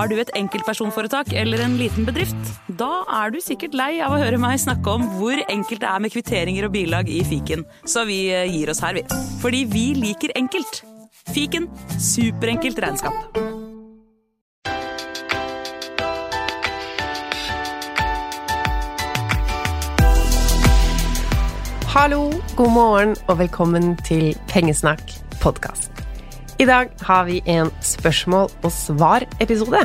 Har du et enkeltpersonforetak eller en liten bedrift? Da er du sikkert lei av å høre meg snakke om hvor enkelt det er med kvitteringer og bilag i fiken, så vi eh, gir oss her, vi. Fordi vi liker enkelt. Fiken superenkelt regnskap. Hallo, god morgen og velkommen til Pengesnakk podkast. I dag har vi en spørsmål og svar-episode.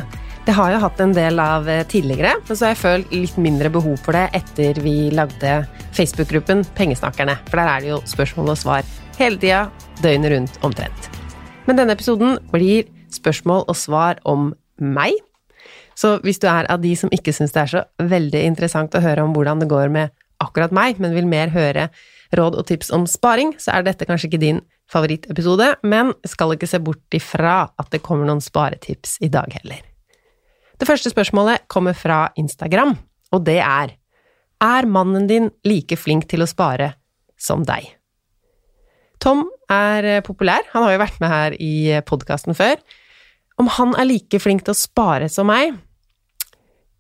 Det har jeg hatt en del av eh, tidligere, men så har jeg følt litt mindre behov for det etter vi lagde Facebook-gruppen Pengesnakkerne, for der er det jo spørsmål og svar hele tida, døgnet rundt omtrent. Men denne episoden blir spørsmål og svar om meg. Så hvis du er av de som ikke syns det er så veldig interessant å høre om hvordan det går med akkurat meg, men vil mer høre råd og tips om sparing, så er dette kanskje ikke din favorittepisode, men skal ikke se bort ifra at det kommer noen sparetips i dag heller. Det første spørsmålet kommer fra Instagram, og det er Er mannen din like flink til å spare som deg? Tom er populær, han har jo vært med her i podkasten før. Om han er like flink til å spare som meg?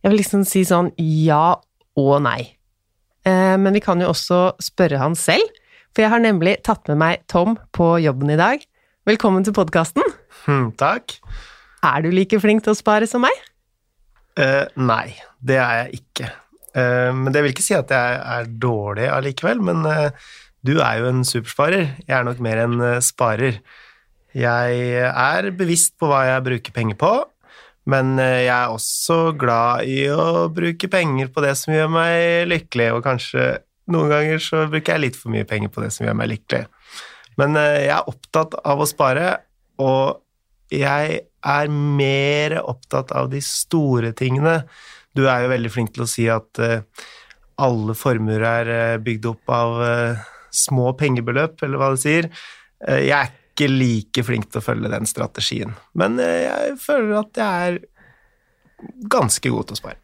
Jeg vil liksom si sånn ja og nei. Eh, men vi kan jo også spørre han selv, for jeg har nemlig tatt med meg Tom på jobben i dag. Velkommen til podkasten. Hm, takk. Er du like flink til å spare som meg? Uh, nei, det er jeg ikke. Uh, men det vil ikke si at jeg er dårlig allikevel, men uh, du er jo en supersparer. Jeg er nok mer en sparer. Jeg er bevisst på hva jeg bruker penger på, men jeg er også glad i å bruke penger på det som gjør meg lykkelig, og kanskje noen ganger så bruker jeg litt for mye penger på det som gjør meg lykkelig. Men eh, jeg er opptatt av å spare, og jeg er mer opptatt av de store tingene. Du er jo veldig flink til å si at eh, alle formuer er eh, bygd opp av små pengebeløp, eller hva det sier. Jeg er ikke like flink til å følge den strategien, men jeg føler at jeg er ganske god til å spare.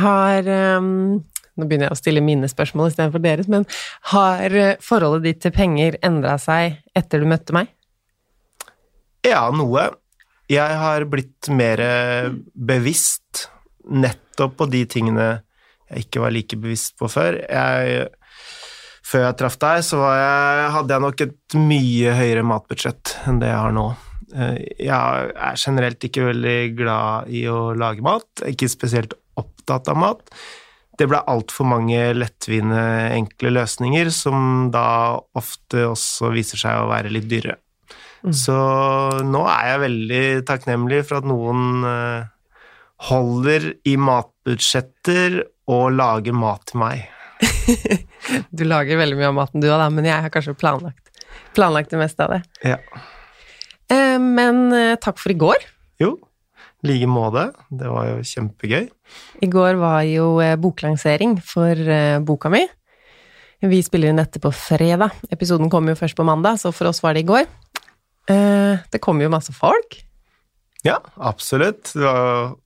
Har um, Nå begynner jeg å stille mine spørsmål istedenfor deres, men har eh, forholdet ditt til penger endra seg etter du møtte meg? Ja, noe. Jeg har blitt mer bevisst nettopp på de tingene jeg ikke var like bevisst på før. Jeg, før jeg traff deg, så jeg, hadde jeg nok et mye høyere matbudsjett enn det jeg har nå. Eh, Jeg er generelt ikke veldig glad i å lage mat, ikke spesielt opptatt av mat. Det ble altfor mange lettvinte, enkle løsninger, som da ofte også viser seg å være litt dyre. Så nå er jeg veldig takknemlig for at noen eh, holder i matbudsjetter og lager mat til meg. Du lager veldig mye av maten du òg, men jeg har kanskje planlagt, planlagt det meste av det. Ja. Eh, Men eh, takk for i går. Jo, i like måte. Det var jo kjempegøy. I går var jo eh, boklansering for eh, boka mi. Vi spiller inn dette på fredag. Episoden kom jo først på mandag, så for oss var det i går. Eh, Det kom jo masse folk. Ja, absolutt. Det var,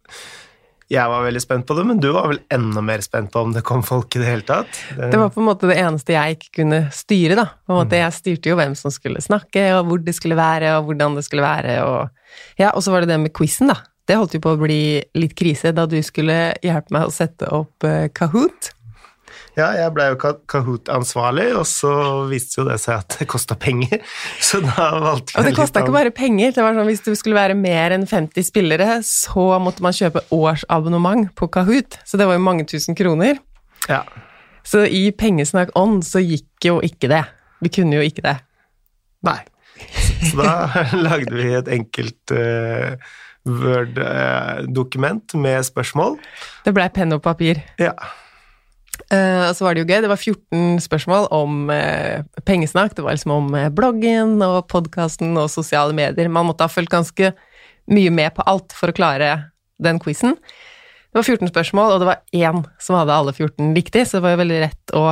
jeg var veldig spent på det, men du var vel enda mer spent på om det kom folk i det hele tatt? Det var på en måte det eneste jeg ikke kunne styre, da. På en måte, jeg styrte jo hvem som skulle snakke, og hvor det skulle være, og hvordan det skulle være, og Ja, og så var det det med quizen, da. Det holdt jo på å bli litt krise da du skulle hjelpe meg å sette opp eh, Kahoot. Ja, jeg ble jo Kahoot-ansvarlig, og så viste jo det seg at det kosta penger, så da valgte vi Og det kosta ikke bare penger. det var sånn Hvis det skulle være mer enn 50 spillere, så måtte man kjøpe årsabonnement på Kahoot. Så det var jo mange tusen kroner. Ja. Så i Pengesnakk on så gikk jo ikke det. Vi kunne jo ikke det. Nei. Så da lagde vi et enkelt eh, Word-dokument med spørsmål. Det blei penn og papir. Ja. Uh, og så var det jo gøy. Det var 14 spørsmål om uh, pengesnakk. Det var liksom om eh, bloggen og podkasten og sosiale medier. Man måtte ha fulgt ganske mye med på alt for å klare den quizen. Det var 14 spørsmål, og det var én som hadde alle 14 riktig, så det var jo veldig rett å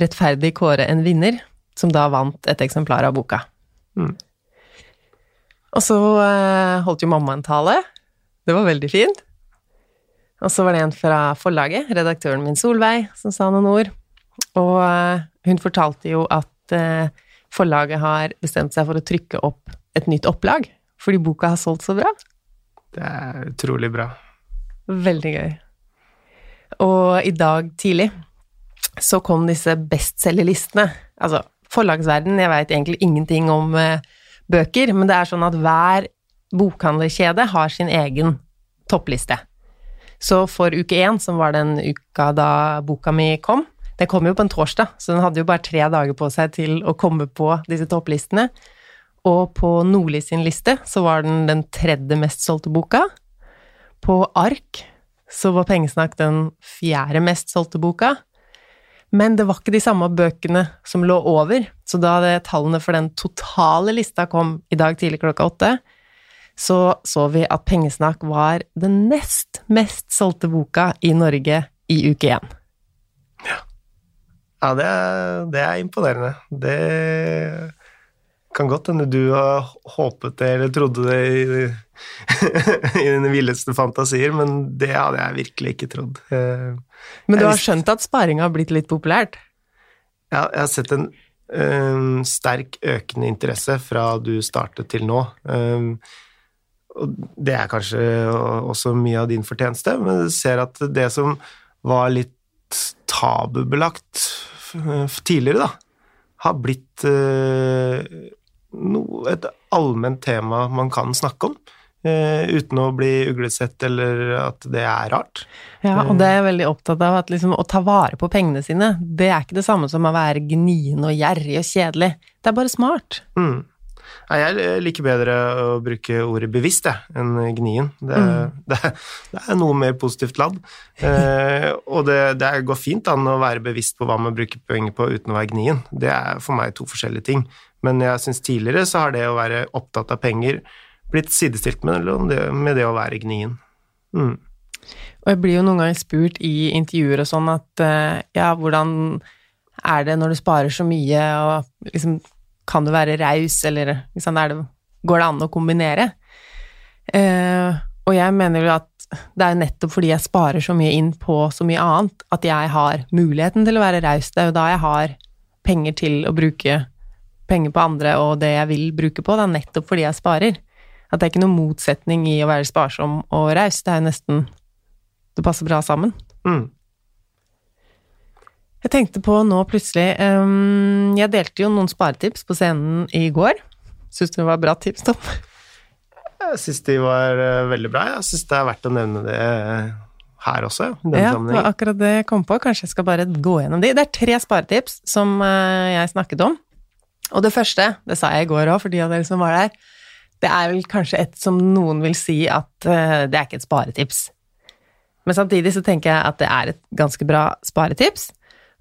rettferdig kåre en vinner, som da vant et eksemplar av boka. Mm. Og så eh, holdt jo mamma en tale. Det var veldig fint. Og så var det en fra forlaget, redaktøren min Solveig, som sa noen ord. Og eh, hun fortalte jo at eh, forlaget har bestemt seg for å trykke opp et nytt opplag, fordi boka har solgt så bra. Det er utrolig bra. Veldig gøy. Og i dag tidlig så kom disse bestselgerlistene. Altså, forlagsverden, jeg veit egentlig ingenting om eh, bøker, men det er sånn at hver bokhandlerkjede har sin egen toppliste. Så for uke én, som var den uka da boka mi kom, den kom jo på en torsdag, så den hadde jo bare tre dager på seg til å komme på disse topplistene. Og på Nordli sin liste så var den den tredje mest solgte boka. På Ark så var Pengesnakk den fjerde mest solgte boka. Men det var ikke de samme bøkene som lå over, så da det tallene for den totale lista kom i dag tidlig klokka åtte, så så vi at Pengesnakk var den nest mest solgte boka i Norge i uke én. Ja, det er, det er imponerende. Det kan godt hende du har håpet det eller trodde det i, i dine villeste fantasier, men det hadde jeg virkelig ikke trodd. Eh, Men du har skjønt at sparing har blitt litt populært? Ja, jeg har sett en um, sterk økende interesse fra du startet til nå. Um, og det er kanskje også mye av din fortjeneste, men du ser at det som var litt tabubelagt tidligere, da, har blitt øh, no, et allment tema man kan snakke om. Uh, uten å bli uglesett eller at det er rart. Ja, og det er jeg veldig opptatt av, at liksom å ta vare på pengene sine, det er ikke det samme som å være gnien og gjerrig og kjedelig. Det er bare smart. Mm. Nei, jeg liker bedre å bruke ordet bevisst jeg, enn gnien. Det, det, det er noe mer positivt ladd. Eh, og det, det går fint an å være bevisst på hva man bruker penger på uten å være gnien. Det er for meg to forskjellige ting. Men jeg syns tidligere så har det å være opptatt av penger blitt sidestilt med med det å være gnien. Mm. Og jeg blir jo noen ganger spurt i intervjuer og sånn at eh, ja, hvordan er det når du sparer så mye, og liksom kan du være raus, eller liksom, det, går det an å kombinere? Eh, og jeg mener jo at det er jo nettopp fordi jeg sparer så mye inn på så mye annet, at jeg har muligheten til å være raus. Det er jo da jeg har penger til å bruke penger på andre og det jeg vil bruke på, det er nettopp fordi jeg sparer. At det er ikke noen motsetning i å være sparsom og raus, det er jo nesten Det passer bra sammen. Mm. Jeg tenkte på nå plutselig um, Jeg delte jo noen sparetips på scenen i går. Syns du det var bra tips, Tom? Jeg syns de var eh, veldig bra. Jeg syns det er verdt å nevne det eh, her også, ja, det var akkurat det jeg kom på. Kanskje jeg skal bare gå gjennom de. Det er tre sparetips som eh, jeg snakket om. Og det første, det sa jeg i går òg, for de av dere som var der, det er vel kanskje et som noen vil si at det er ikke et sparetips. Men samtidig så tenker jeg at det er et ganske bra sparetips,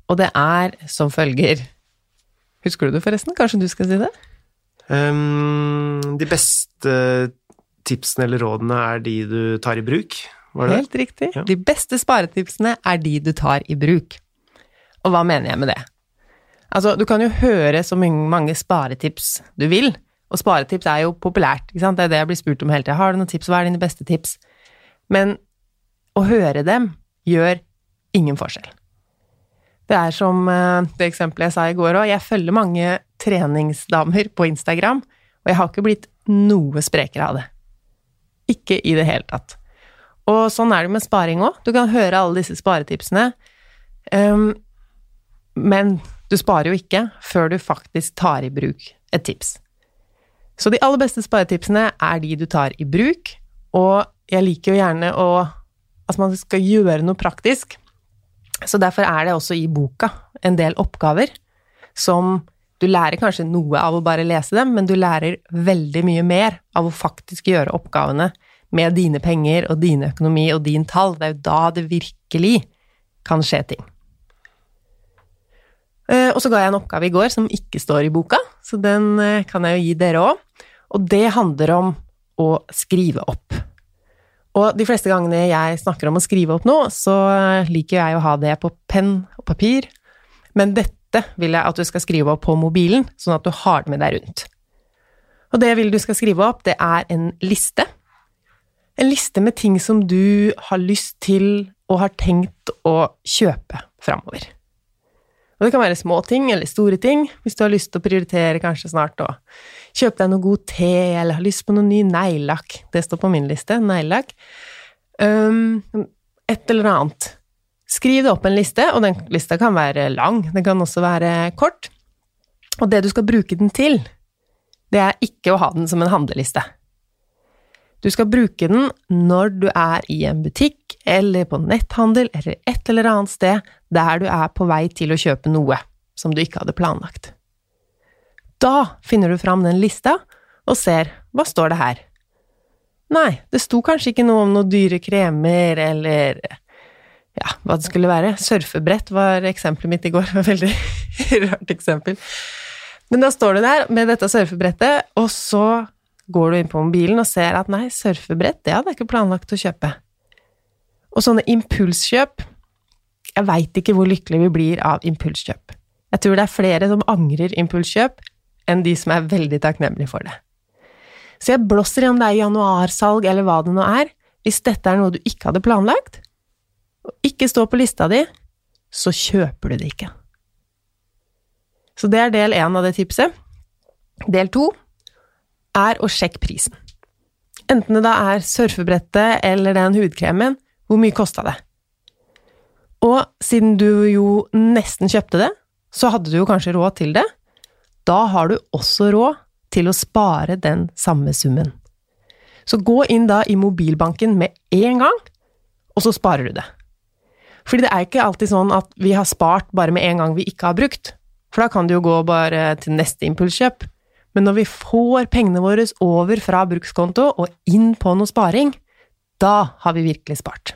og det er som følger Husker du det forresten? Kanskje du skal si det? Um, de beste tipsene eller rådene er de du tar i bruk, var det? Helt riktig. Ja. De beste sparetipsene er de du tar i bruk. Og hva mener jeg med det? Altså, du kan jo høre så mange, mange sparetips du vil, og sparetips er jo populært, ikke sant? Det er det jeg blir spurt om hele tida. Har du noen tips? Hva er dine beste tips? Men å høre dem gjør ingen forskjell. Det er som eh, det eksempelet jeg sa i går òg, jeg følger mange treningsdamer på Instagram, og jeg har ikke blitt noe sprekere av det. Ikke i det hele tatt. Og sånn er det med sparing òg. Du kan høre alle disse sparetipsene, um, men du sparer jo ikke før du faktisk tar i bruk et tips. Så de aller beste sparetipsene er de du tar i bruk, og jeg liker jo gjerne å Altså, man skal gjøre noe praktisk, så derfor er det også i boka en del oppgaver som du lærer kanskje noe av å bare lese dem, men du lærer veldig mye mer av å faktisk gjøre oppgavene med dine penger og din økonomi og din tall. Det er jo da det virkelig kan skje ting. Eh, Og så ga jeg en oppgave i går som ikke står i boka, så den eh, kan jeg jo gi dere òg. Og det handler om å skrive opp. Og de fleste gangene jeg snakker om å skrive opp noe, så liker jeg å ha det på penn og papir, men dette vil jeg at du skal skrive opp på mobilen, sånn at du har det med deg rundt. Og det vil du skal skrive opp, det er en liste. En liste med ting som du har lyst til og har tenkt å kjøpe framover. Og det kan være små ting eller store ting, hvis du har lyst til å prioritere kanskje snart å kjøpe deg noe god te, eller har lyst på noe ny neglelakk. Det står på min liste, neglelakk. Um, et eller annet. Skriv det opp en liste, og den lista kan være lang, den kan også være kort. Og det du skal bruke den til, det er ikke å ha den som en handleliste. Du skal bruke den når du er i en butikk, eller på netthandel, eller et eller annet sted der du er på vei til å kjøpe noe som du ikke hadde planlagt. Da finner du fram den lista og ser hva står det her. Nei, det sto kanskje ikke noe om noen dyre kremer eller ja, hva det skulle være. Surfebrett var eksempelet mitt i går, det var veldig rart eksempel. Men da står du der med dette surfebrettet, og så går du inn på mobilen og ser at nei, surfebrett, det hadde jeg ikke planlagt å kjøpe. Og sånne impulskjøp Jeg veit ikke hvor lykkelig vi blir av impulskjøp. Jeg tror det er flere som angrer impulskjøp, enn de som er veldig takknemlige for det. Så jeg blåser i om det er januarsalg eller hva det nå er. Hvis dette er noe du ikke hadde planlagt, og ikke står på lista di, så kjøper du det ikke. Så det er del én av det tipset. Del to er å sjekke prisen. Enten det da er surfebrettet eller den hudkremen, hvor mye kosta det? Og siden du jo nesten kjøpte det, så hadde du jo kanskje råd til det. Da har du også råd til å spare den samme summen. Så gå inn da i mobilbanken med en gang, og så sparer du det. Fordi det er ikke alltid sånn at vi har spart bare med en gang vi ikke har brukt, for da kan det jo gå bare til neste impulskjøp. Men når vi får pengene våre over fra brukskonto og inn på noe sparing, da har vi virkelig spart.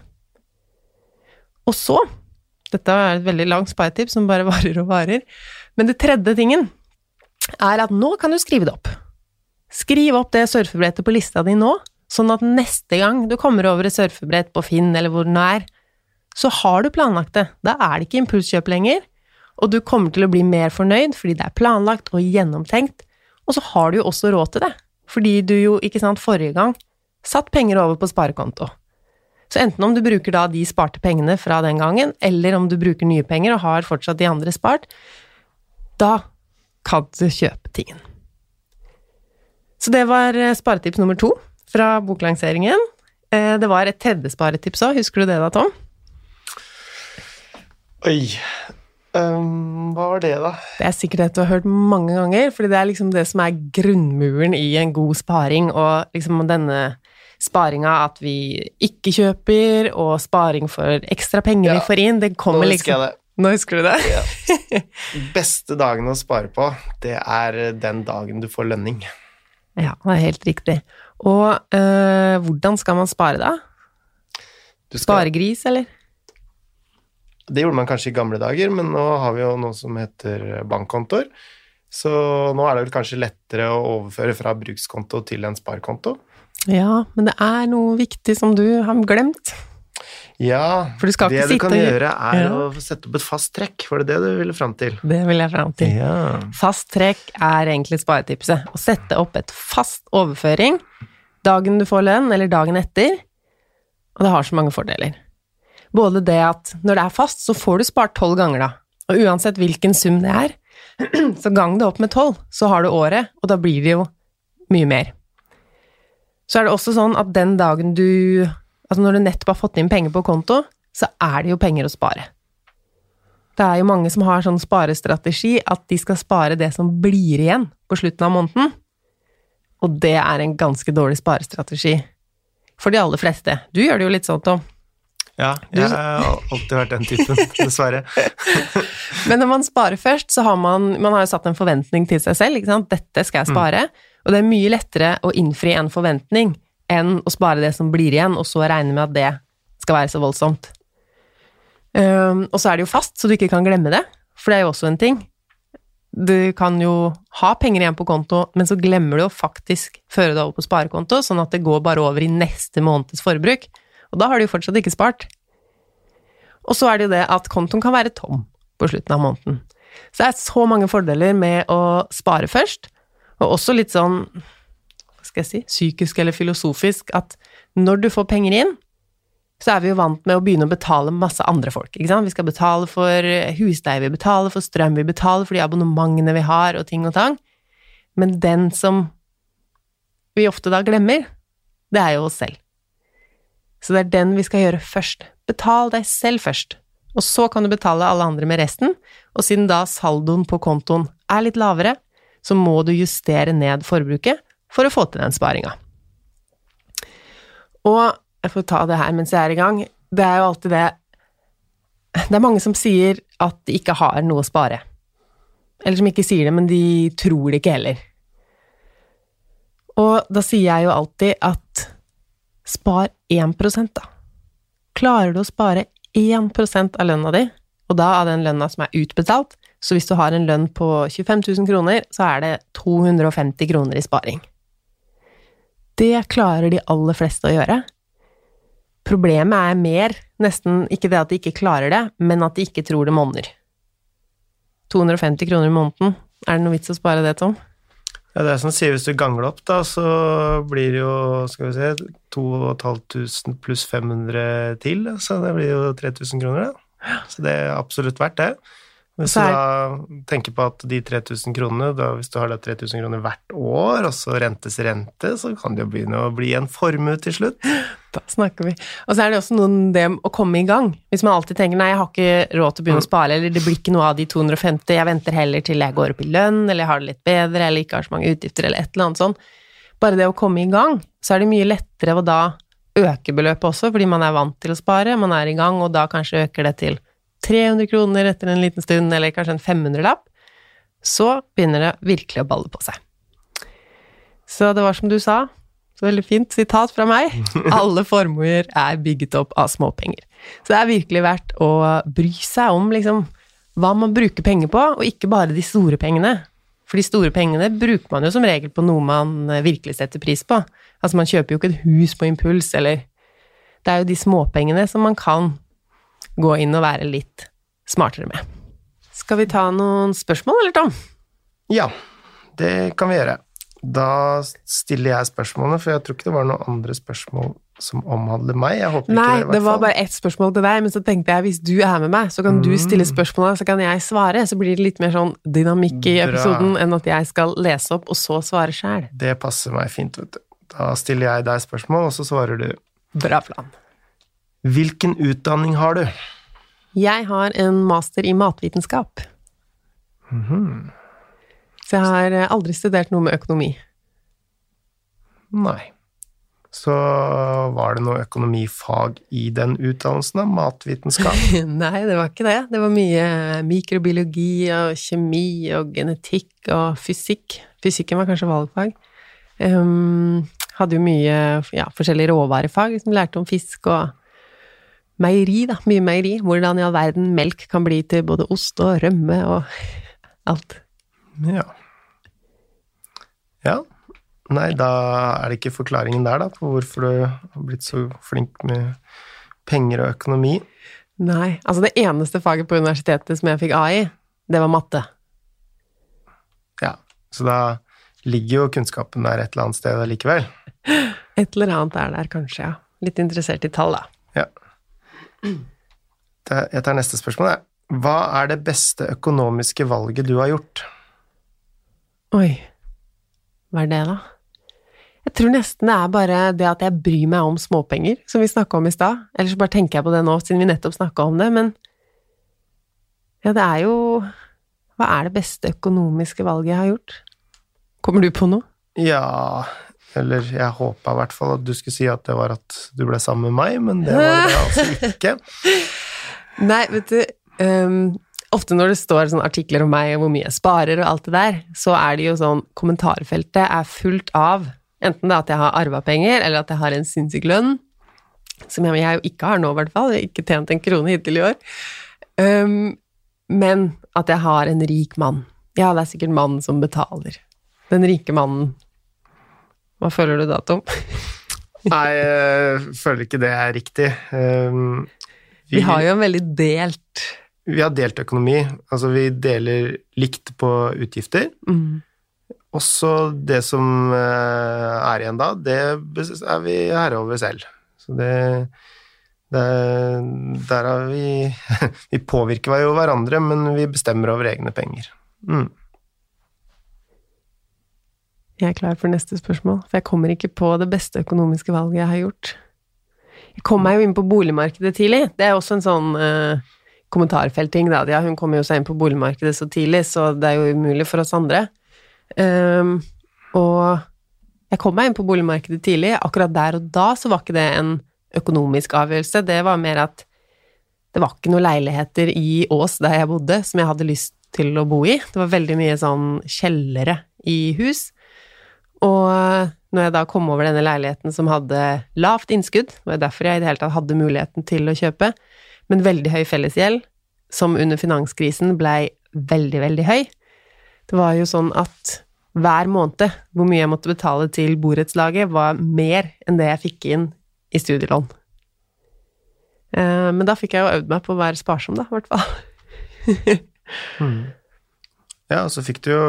Og så Dette er et veldig langt sparetips som bare varer og varer. Men det tredje tingen er at nå kan du skrive det opp. Skriv opp det surfebrettet på lista di nå, sånn at neste gang du kommer over et surfebrett på Finn eller hvor det nå er, så har du planlagt det. Da er det ikke impulskjøp lenger, og du kommer til å bli mer fornøyd fordi det er planlagt og gjennomtenkt, og så har du jo også råd til det, fordi du jo, ikke sant, forrige gang satt penger over på sparekonto. Så enten om du bruker da de sparte pengene fra den gangen, eller om du bruker nye penger og har fortsatt de andre spart, da kan du kjøpe tingen. Så det var eh, sparetips nummer to fra boklanseringen. Eh, det var et tredje sparetips òg, husker du det da, Tom? Oi um, Hva var det, da? Det er sikkert et du har hørt mange ganger, fordi det er liksom det som er grunnmuren i en god sparing, og liksom denne sparinga at vi ikke kjøper, og sparing for ekstra penger Ja, vi får inn, det kommer liksom. Nå husker du det? Ja. Beste dagen å spare på, det er den dagen du får lønning. Ja, det er helt riktig. Og øh, hvordan skal man spare da? Skal, Sparegris, eller? det gjorde man kanskje i gamle dager, men nå har vi jo noe som heter bankkontoer. Så nå er det vel kanskje lettere å overføre fra brukskonto til en sparekonto. Ja, men det er noe viktig som du har glemt. Ja, For du skal det du kan gjøre, er Ja. å sette opp et fast trekk. Var det det du ville fram til? Det vil jeg fram til. Ja. Fast trekk er egentlig sparetipset. Å sette opp et fast overføring dagen du får lønn, eller dagen etter. Og det har så mange fordeler. Både det at når det er fast, så får du spart tolv ganger, da. Og uansett hvilken sum det er, så gang det opp med tolv, så har du året, og da blir det jo mye mer. Så er det også sånn at den dagen du Altså når du nettopp har fått inn penger på konto, så er det jo penger å spare. Det er jo mange som har sånn sparestrategi at de skal spare det som blir igjen på slutten av måneden. Og det er en ganske dårlig sparestrategi. For de aller fleste. Du gjør det jo litt sånn, Tom. ja, jeg har alltid vært den typen, dessverre. Men når man sparer først, så har man Man har jo satt en forventning til seg selv, ikke sant. Dette skal jeg spare. Og det er mye lettere å innfri en forventning enn å spare det som blir igjen, og så regne med at det skal være så voldsomt. Um, og så er det jo fast, så du ikke kan glemme det, for det er jo også en ting. Du kan jo ha penger igjen på konto, men så glemmer du å faktisk føre det over på sparekonto, sånn at det går bare over i neste måneds forbruk. Og da har du jo fortsatt ikke spart. Og så er det jo det at kontoen kan være tom på slutten av måneden. Så det er så mange fordeler med å spare først, og også litt sånn, skal jeg si, psykisk eller filosofisk, at når du får penger inn, så er vi jo vant med å begynne å betale masse andre folk. ikke sant? Vi skal betale for husleie, vi betaler for strøm, vi betaler for de abonnementene vi har, og ting og tang. Men den som vi ofte da glemmer, det er jo oss selv. Så det er den vi skal gjøre først. Betal deg selv først, og så kan du betale alle andre med resten, og siden da saldoen på kontoen er litt lavere, så må du justere ned forbruket for å få til den sparinga. Og jeg får ta det her mens jeg er i gang. Det er jo alltid det Det er mange som sier at de ikke har noe å spare. Eller som ikke sier det, men de tror det ikke heller. Og da sier jeg jo alltid at spar 1 da. Klarer du å spare 1% av lønna di, og da av den lønna som er utbetalt, så hvis du har en lønn på 25 000 kroner, så er det 250 kroner i sparing. Det klarer de aller fleste å gjøre. Problemet er mer nesten ikke det at de ikke klarer det, men at de ikke tror det monner. 250 kroner i måneden, er det noe vits å spare det, Tom? Ja, det er som sånn, sier, hvis du gangler opp, da, så blir det jo, skal vi se, 2500 pluss 500 til, så det blir jo 3000 kroner, da. Så det er absolutt verdt det. Hvis du da tenker på at de 3000 kronene, da, hvis du har da 3000 kroner hvert år, og så rentes rente, så kan det jo begynne å bli en formue til slutt. Da snakker vi. Og så er det også noen det å komme i gang. Hvis man alltid tenker nei, jeg har ikke råd til å begynne å spare, eller det blir ikke noe av de 250, jeg venter heller til jeg går opp i lønn, eller jeg har det litt bedre, eller ikke har så mange utgifter, eller et eller annet sånt. Bare det å komme i gang, så er det mye lettere å da øke beløpet også, fordi man er vant til å spare, man er i gang, og da kanskje øker det til 300 kroner etter en liten stund, eller kanskje en 500-lapp, så begynner det virkelig å balle på seg. Så det var som du sa, så veldig fint sitat fra meg, alle formuer er bygget opp av småpenger. Så det er virkelig verdt å bry seg om liksom hva man bruker penger på, og ikke bare de store pengene. For de store pengene bruker man jo som regel på noe man virkelig setter pris på. Altså, man kjøper jo ikke et hus på impuls, eller Det er jo de småpengene som man kan gå inn og være litt smartere med. Skal vi ta noen spørsmål, eller Tom? Ja, det kan vi gjøre. Da stiller jeg spørsmålene, for jeg tror ikke det var noen andre spørsmål som omhandler meg. Jeg håper Nei, ikke det, det var bare ett spørsmål til deg, men så tenkte jeg hvis du er med meg, så kan du stille spørsmålene, så kan jeg svare. Så blir det litt mer sånn dynamikk i Bra. episoden enn at jeg skal lese opp og så svare sjæl. Det passer meg fint, vet du. Da stiller jeg deg spørsmål, og så svarer du. Bra plan. Hvilken utdanning har du? Jeg har en master i matvitenskap. Så jeg har eh, aldri studert noe med økonomi. Nei. Så var det noe økonomifag i den utdannelsen, da? Matvitenskap? Nei, det var ikke det. Det var mye mikrobiologi og kjemi og genetikk og fysikk. Fysikken var kanskje valgfag. Um, hadde jo mye ja, forskjellige råvarefag, som lærte om fisk og meieri, da. Mye meieri. Hvordan i all verden melk kan bli til både ost og rømme og alt. Ja. Ja. Nei, da er det ikke forklaringen der, da, på hvorfor du har blitt så flink med penger og økonomi. Nei, altså det eneste faget på universitetet som jeg fikk A i, det var matte. Ja. Så da ligger jo kunnskapen der et eller annet sted allikevel. Et eller annet er der, kanskje, ja. Litt interessert i tall, da. Ja. Jeg tar neste spørsmål, jeg. Hva er det beste økonomiske valget du har gjort? Oi, hva er det, da? Jeg tror nesten det er bare det at jeg bryr meg om småpenger, som vi snakka om i stad. Eller så bare tenker jeg på det nå, siden vi nettopp snakka om det, men ja, det er jo Hva er det beste økonomiske valget jeg har gjort? Kommer du på noe? Ja Eller jeg håpa i hvert fall at du skulle si at det var at du ble sammen med meg, men det var det altså ikke. Nei, vet du um, Ofte når det står artikler om meg og hvor mye jeg sparer og alt det der, så er det jo sånn Kommentarfeltet er fullt av enten det at jeg har arva penger, eller at jeg har en sinnssyk lønn, som jeg, jeg jo ikke har nå, i hvert fall. Jeg har ikke tjent en krone hittil i år. Um, men at jeg har en rik mann. Ja, det er sikkert mannen som betaler. Den rike mannen. Hva føler du da, Tom? Nei, jeg føler ikke det er riktig. Um, Vi har jo en veldig delt vi har delt økonomi. Altså, vi deler likt på utgifter. mm, Også det som eh, er igjen da, det er vi herre over selv. Så det, Det, der har vi Vi påvirker jo hverandre, men vi bestemmer over egne penger. Mm. Jeg er klar for neste spørsmål, for jeg kommer ikke på det beste økonomiske valget jeg har gjort. Jeg kom meg jo inn på boligmarkedet tidlig. Det er også en sånn uh, kommentarfeltting, da. Ja, hun kom jo seg inn på boligmarkedet så tidlig, så det er jo umulig for oss andre. Um, og jeg kom meg inn på boligmarkedet tidlig. Akkurat der og da så var ikke det en økonomisk avgjørelse. Det var mer at det var ikke noen leiligheter i Ås der jeg bodde som jeg hadde lyst til å bo i. Det var veldig mye sånn kjellere i hus. Og når jeg da kom over denne leiligheten som hadde lavt innskudd, det var derfor jeg i det hele tatt hadde muligheten til å kjøpe, men veldig høy fellesgjeld, som under finanskrisen blei veldig, veldig høy. Det var jo sånn at hver måned hvor mye jeg måtte betale til borettslaget, var mer enn det jeg fikk inn i studielån. Eh, men da fikk jeg jo øvd meg på å være sparsom, da, i hvert fall. mm. Ja, og så fikk du jo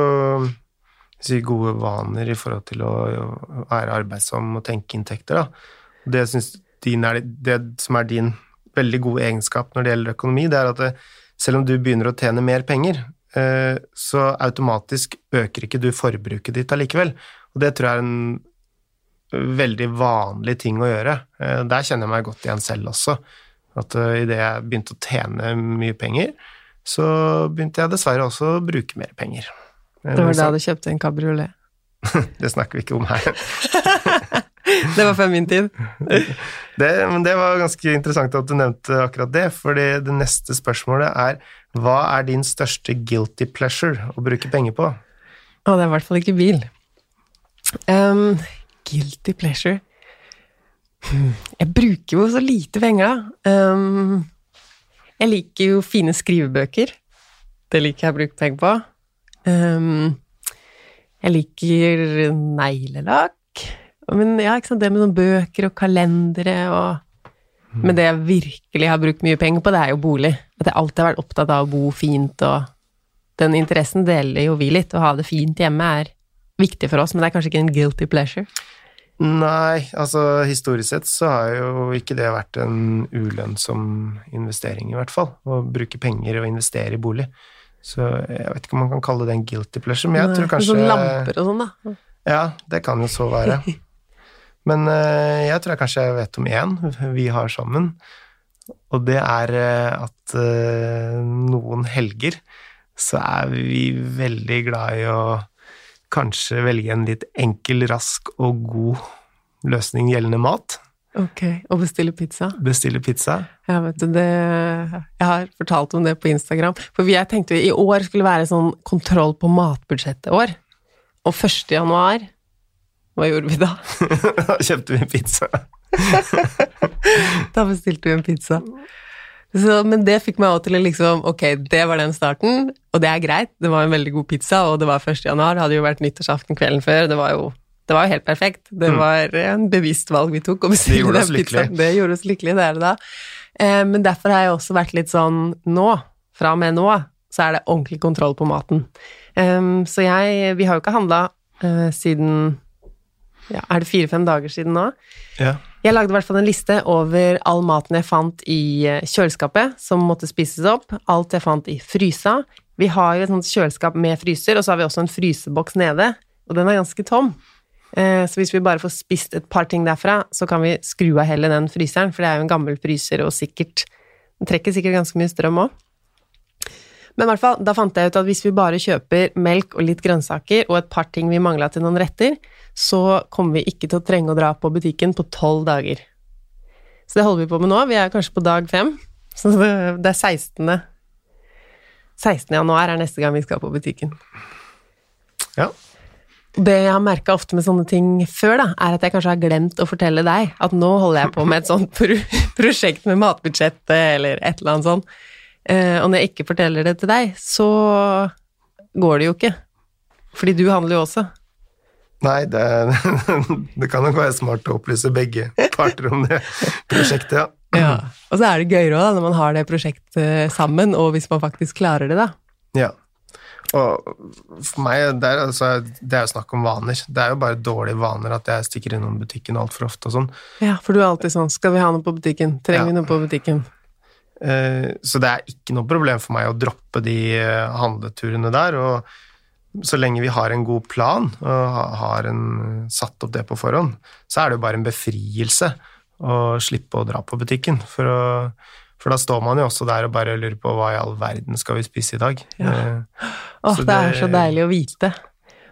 si, gode vaner i forhold til å være arbeidsom og tenke inntekter, da. Det, er, det som er din veldig gode egenskap når det gjelder økonomi, det er at det, selv om du begynner å tjene mer penger, eh, så automatisk øker ikke du forbruket ditt allikevel. Og det tror jeg er en veldig vanlig ting å gjøre. Eh, der kjenner jeg meg godt igjen selv også. At idet jeg begynte å tjene mye penger, så begynte jeg dessverre også å bruke mer penger. Det var da du kjøpte en kabriolet? det snakker vi ikke om her. det var før min tid. det, men det var ganske interessant at du nevnte akkurat det, for det neste spørsmålet er hva er din største guilty pleasure å bruke penger på? Å, det er i hvert fall ikke bil. Um, guilty pleasure Jeg bruker jo så lite penger, da. Um, jeg liker jo fine skrivebøker. Det liker jeg å bruke penger på. Um, jeg liker neglelakk. Men ja, ikke sant, det med sånne bøker og kalendere og Men det jeg virkelig har brukt mye penger på, det er jo bolig. At jeg alltid har vært opptatt av å bo fint, og den interessen deler jo vi litt. Å ha det fint hjemme er viktig for oss, men det er kanskje ikke en guilty pleasure. Nei, altså historisk sett så har jo ikke det vært en ulønnsom investering, i hvert fall. Å bruke penger og investere i bolig. Så jeg vet ikke om man kan kalle det en guilty pleasure, men jeg Nei, tror kanskje Sånn lamper og sånn, da? Ja, det kan jo så være. Men uh, jeg tror jeg kanskje jeg vet om én vi har sammen, og det er uh, at uh, noen helger så er vi veldig glad i å kanskje velge en litt enkel, rask og god løsning gjeldende mat. Ok, Og bestille pizza? Bestille pizza. Ja, vet du, det Jeg har fortalt om det på Instagram. For jeg tenkte i år skulle være sånn kontroll på matbudsjettet-år. Og 1. januar Hva gjorde vi da? da kjøpte vi en pizza. da bestilte vi en pizza. Så, men det fikk meg også til å liksom Ok, det var den starten, og det er greit. Det var en veldig god pizza, og det var 1. januar. Det hadde jo vært nyttårsaften kvelden før. Det var jo, det var jo helt perfekt. Det mm. var en bevisst valg vi tok Det gjorde oss lykkelige. Det gjorde oss lykkelige, det er det da. Eh, men derfor har jeg også vært litt sånn nå, fra og med nå, så er det ordentlig kontroll på maten. Um, så jeg Vi har jo ikke handla uh, siden ja, Er det fire-fem dager siden nå? Ja. Jeg lagde i hvert fall en liste over all maten jeg fant i eh, kjøleskapet som måtte spises opp, alt jeg fant i frysa. Vi har jo et sånt kjøleskap med fryser, og så har vi også en fryseboks nede, og den er ganske tom. Eh, så hvis vi bare får spist et par ting derfra, så kan vi skru av hele den fryseren, for det er jo en gammel fryser, og sikkert Den trekker sikkert ganske mye strøm òg. Men i hvert fall, da fant jeg ut at hvis vi bare kjøper melk og litt grønnsaker og et par ting vi mangla til noen retter, så kommer vi ikke til å trenge å dra på butikken på tolv dager. Så det holder vi på med nå. Vi er kanskje på dag fem. Så det er 16. 16. januar er neste gang vi skal på butikken. Ja. Det jeg har merka ofte med sånne ting før, da, er at jeg kanskje har glemt å fortelle deg at nå holder jeg på med et sånt pro prosjekt med matbudsjettet eller et eller annet sånt. Eh, og når jeg ikke forteller det til deg, så går det jo ikke. Fordi du handler jo også. Nei, det, det, kan nok være smart å opplyse begge parter om det prosjektet, ja. ja. Og så er det gøyere òg, når man har det prosjektet sammen, og hvis man faktisk klarer det, da. Ja. Og for meg, det er, altså, det er jo snakk om vaner. Det er jo bare dårlige vaner at jeg stikker innom butikken altfor ofte og sånn. Ja, for du er alltid sånn 'Skal vi ha noe på butikken? Trenger Ja. vi noe på butikken?' Eh, Så det er ikke noe problem for meg å droppe de eh, handleturene der. Og så lenge vi har en god plan og har en, satt opp det på forhånd, så er det jo bare en befrielse å slippe å dra på butikken. For, å, for da står man jo også der og bare lurer på hva i all verden skal vi spise i dag. Ja. Eh, Åh, det, det er så deilig å vite.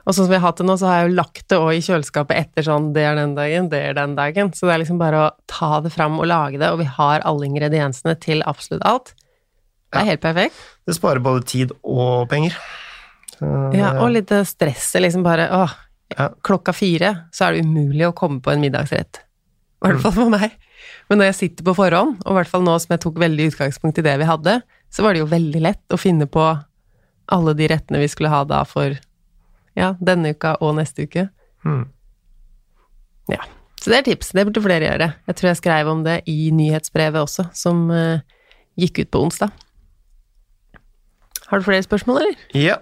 Og sånn som vi har hatt det nå, så har jeg jo lagt det også i kjøleskapet etter sånn 'det er den dagen, det er den dagen'. Så det er liksom bare å ta det fram og lage det, og vi har alle ingrediensene til absolutt alt. Det er helt perfekt. Det sparer både tid og penger. Så, Ja, og litt stresset, liksom bare åh, Ja. klokka fire så er det umulig å komme på en middagsrett. I hvert fall for meg. Men når jeg sitter på forhånd, og i hvert fall nå som jeg tok veldig utgangspunkt i det vi hadde, så var det jo veldig lett å finne på alle de rettene vi skulle ha da for ja, denne uka og neste uke. Mm. Ja. Så det er tips. Det burde flere gjøre. Jeg tror jeg skrev om det i nyhetsbrevet også, som uh, gikk ut på onsdag. Har du flere spørsmål, eller? Ja.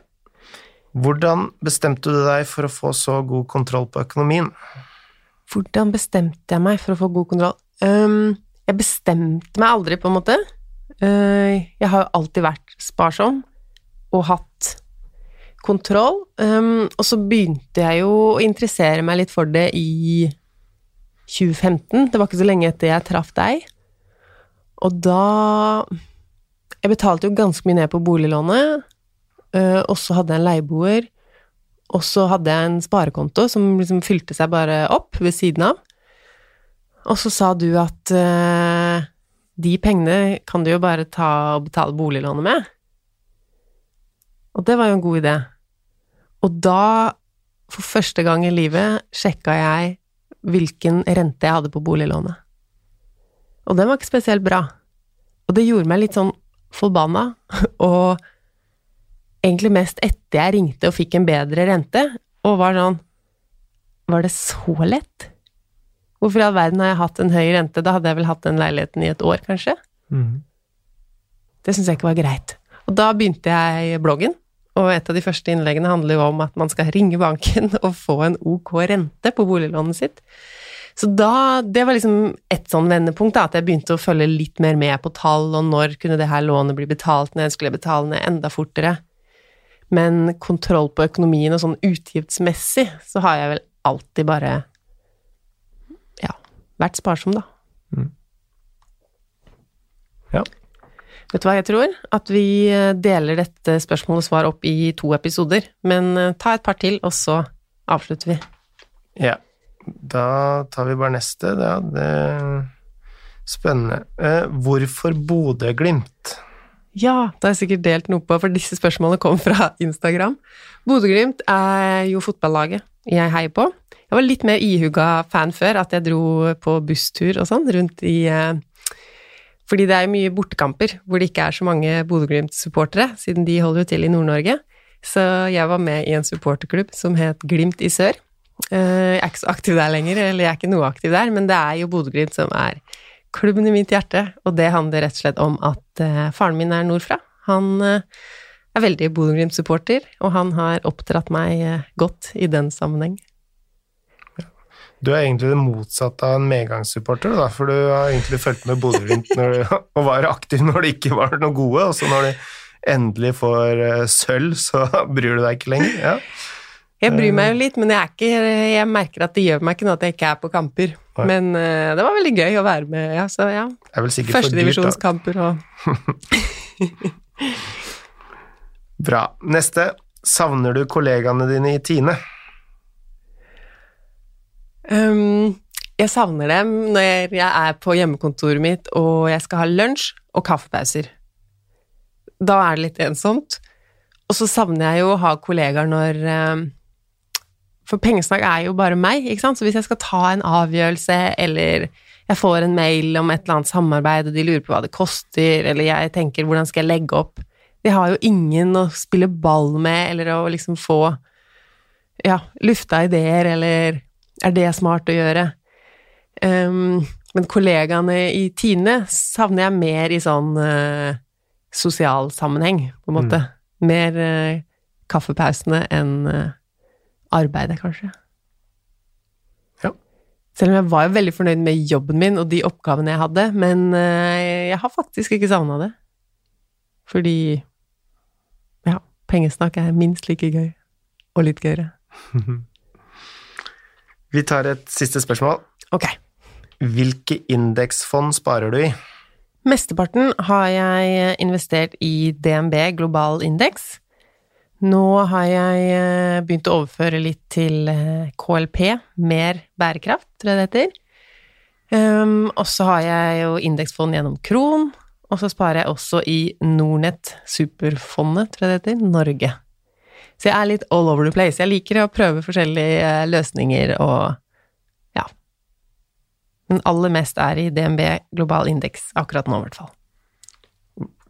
Hvordan bestemte du deg for å få så god kontroll på økonomien? Hvordan bestemte jeg meg for å få god kontroll? Ehm, jeg bestemte meg aldri, på en måte. Uh, jeg har alltid vært sparsom og hatt kontroll. Um, og så begynte jeg jo å interessere meg litt for det i 2015. Det var ikke så lenge etter jeg traff deg. Og da Jeg betalte jo ganske mye ned på boliglånet, uh, og så hadde jeg en leieboer. Og så hadde jeg en sparekonto som liksom fylte seg bare opp ved siden av. Og så sa du at uh, de pengene kan du jo bare ta og betale boliglånet med. Og det var jo en god idé. Og da, for første gang i livet, sjekka jeg hvilken rente jeg hadde på boliglånet. Og den var ikke spesielt bra. Og det gjorde meg litt sånn forbanna, og egentlig mest etter jeg ringte og fikk en bedre rente, og var sånn Var det så lett? Hvorfor i all verden har jeg hatt en høy rente? Da hadde jeg vel hatt den leiligheten i et år, kanskje? Det syns jeg ikke var greit. Og da begynte jeg bloggen, og et av de første innleggene handler jo om at man skal ringe banken og få en ok rente på boliglånet sitt. Så da, det var liksom et sånn vendepunkt, da, at jeg begynte å følge litt mer med på tall, og når kunne det her lånet bli betalt ned, skulle jeg betale ned enda fortere. Men kontroll på økonomien og sånn utgiftsmessig, så har jeg vel alltid bare, vært sparsom, da. Ja. Vet du hva jeg tror? At vi eh, deler dette spørsmål og svar opp i to episoder, men eh, ta et par til, og så avslutter vi. Ja. Da tar vi bare neste. Ja, det Spennende. Eh, hvorfor Bodø-Glimt? Ja, det har jeg sikkert delt noe på, for disse spørsmålene kom fra Instagram. Bodø-Glimt er jo fotballaget jeg heier på. Jeg var litt mer ihuga fan før, at jeg dro på busstur og sånn rundt i eh, Fordi det er mye bortekamper hvor det ikke er så mange Bodø-Glimt-supportere, siden de holder jo til i Nord-Norge. Så jeg var med i en supporterklubb som het Glimt i sør. Eh, Jeg er ikke så aktiv der lenger, eller jeg er ikke noe aktiv der, men det er jo Bodø-Glimt som er klubben i mitt hjerte, og det handler rett og slett om at eh, faren min er nordfra. Han er veldig Bodø-Glimt-supporter, og han har oppdratt meg godt i den sammenheng. Du er egentlig det motsatte av en medgangssupporter, da, for du har egentlig fulgt med Bodø-Glimt og var aktiv når de ikke var noe gode, og så når de endelig får eh, sølv, så bryr du deg ikke lenger. Ja. Jeg bryr meg jo litt, men jeg, er ikke, jeg merker at det gjør meg ikke noe at jeg ikke er på kamper. Nei. Men uh, det var veldig gøy å være med, ja, så ja. Er. Førstedivisjonskamper og Bra. Neste. Savner du kollegaene dine i Tine? Um, jeg savner dem når jeg, er på hjemmekontoret mitt og jeg skal ha lunsj og kaffepauser. Da er det litt ensomt. Og så savner jeg jo å ha kollegaer når um, For pengesnakk er jo bare meg, ikke sant? Så hvis jeg skal ta en avgjørelse, eller jeg får en mail om et eller annet samarbeid, og de lurer på hva det koster, eller jeg tenker hvordan skal jeg legge opp De har jo ingen å spille ball med, eller å liksom få ja, lufta ideer, eller er det smart å gjøre? Um, men kollegaene i Tine savner jeg mer i sånn uh, sosial sammenheng, på en måte. Mer uh, kaffepausene enn uh, arbeidet, kanskje. Ja. Selv om jeg var jo veldig fornøyd med jobben min og de oppgavene jeg hadde, men jeg har faktisk ikke savna det. Fordi ja, pengesnakk er minst like gøy, og litt gøyere. Vi tar et siste spørsmål. Ok. Hvilke indeksfond sparer du i? Mesteparten har jeg investert i DNB global indeks. Nå har jeg eh, begynt å overføre litt til eh, KLP, mer bærekraft, tror jeg det heter. Um, og så har jeg jo indeksfond gjennom Kron, og så sparer jeg også i Nornett, Superfondet, tror jeg det heter, Norge. Så jeg er litt all over the place. Jeg liker å prøve forskjellige eh, løsninger og ja. Men aller mest er i DNB global indeks akkurat nå, i hvert fall.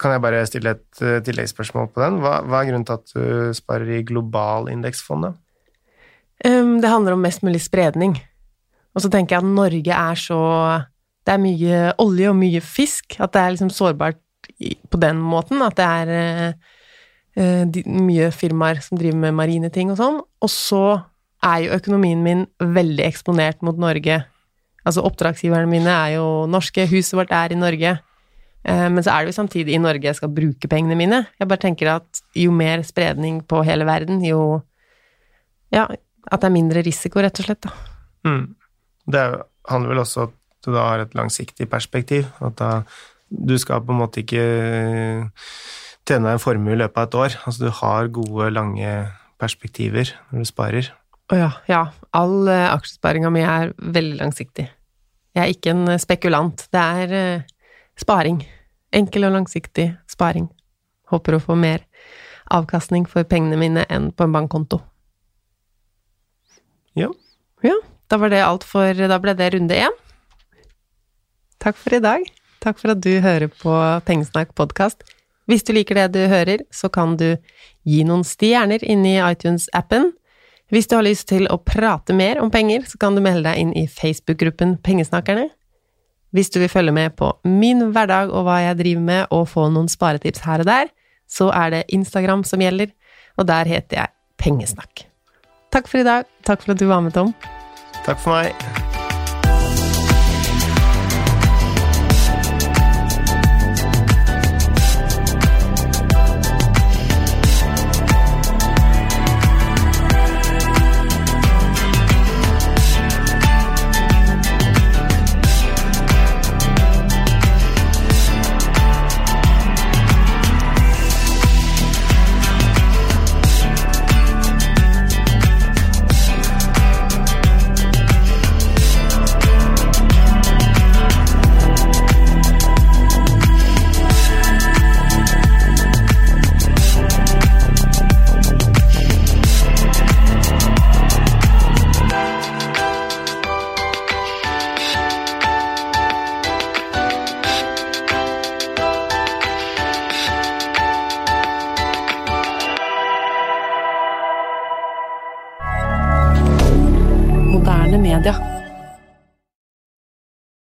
Kan jeg bare stille et uh, tilleggsspørsmål på den? Hva, hva, er grunnen til at du sparer i global indeksfond. Um, det handler om mest mulig spredning. Og så tenker jeg at Norge er så Det er mye olje og mye fisk, at det er liksom sårbart på den måten. At det er uh, de, mye firmaer som driver med marine ting og sånn. Og så er jo økonomien min veldig eksponert mot Norge. Altså oppdragsgiverne mine er jo norske, huset vårt er i Norge. Eh, men så er det jo samtidig i Norge jeg skal bruke pengene mine. Jeg bare tenker at jo mer spredning på hele verden, jo Ja, at det er mindre risiko, rett og slett, da. Mm. Det handler vel også om at du da har et langsiktig perspektiv. At da du skal på en måte ikke tjene deg en formue i løpet av et år. Altså du har gode, lange perspektiver når du sparer. Å ja. Ja. All uh, aksjesparinga mi er veldig langsiktig. Jeg er ikke en spekulant. Det er uh, Sparing. Enkel og langsiktig sparing. Håper å få mer avkastning for pengene mine enn på en bankkonto. Ja. Ja, da var det alt for Da ble det runde én. Takk for i dag. Takk for at du hører på Pengesnakk podkast. Hvis du liker det du hører, så kan du gi noen stjerner inne i iTunes-appen. Hvis du har lyst til å prate mer om penger, så kan du melde deg inn i Facebook-gruppen Pengesnakkerne. Hvis du vil følge med på min hverdag og hva jeg driver med, og få noen sparetips her og der, så er det Instagram som gjelder, og der heter jeg Pengesnakk. Takk for i dag. Takk for at du var med, Tom. Takk for meg.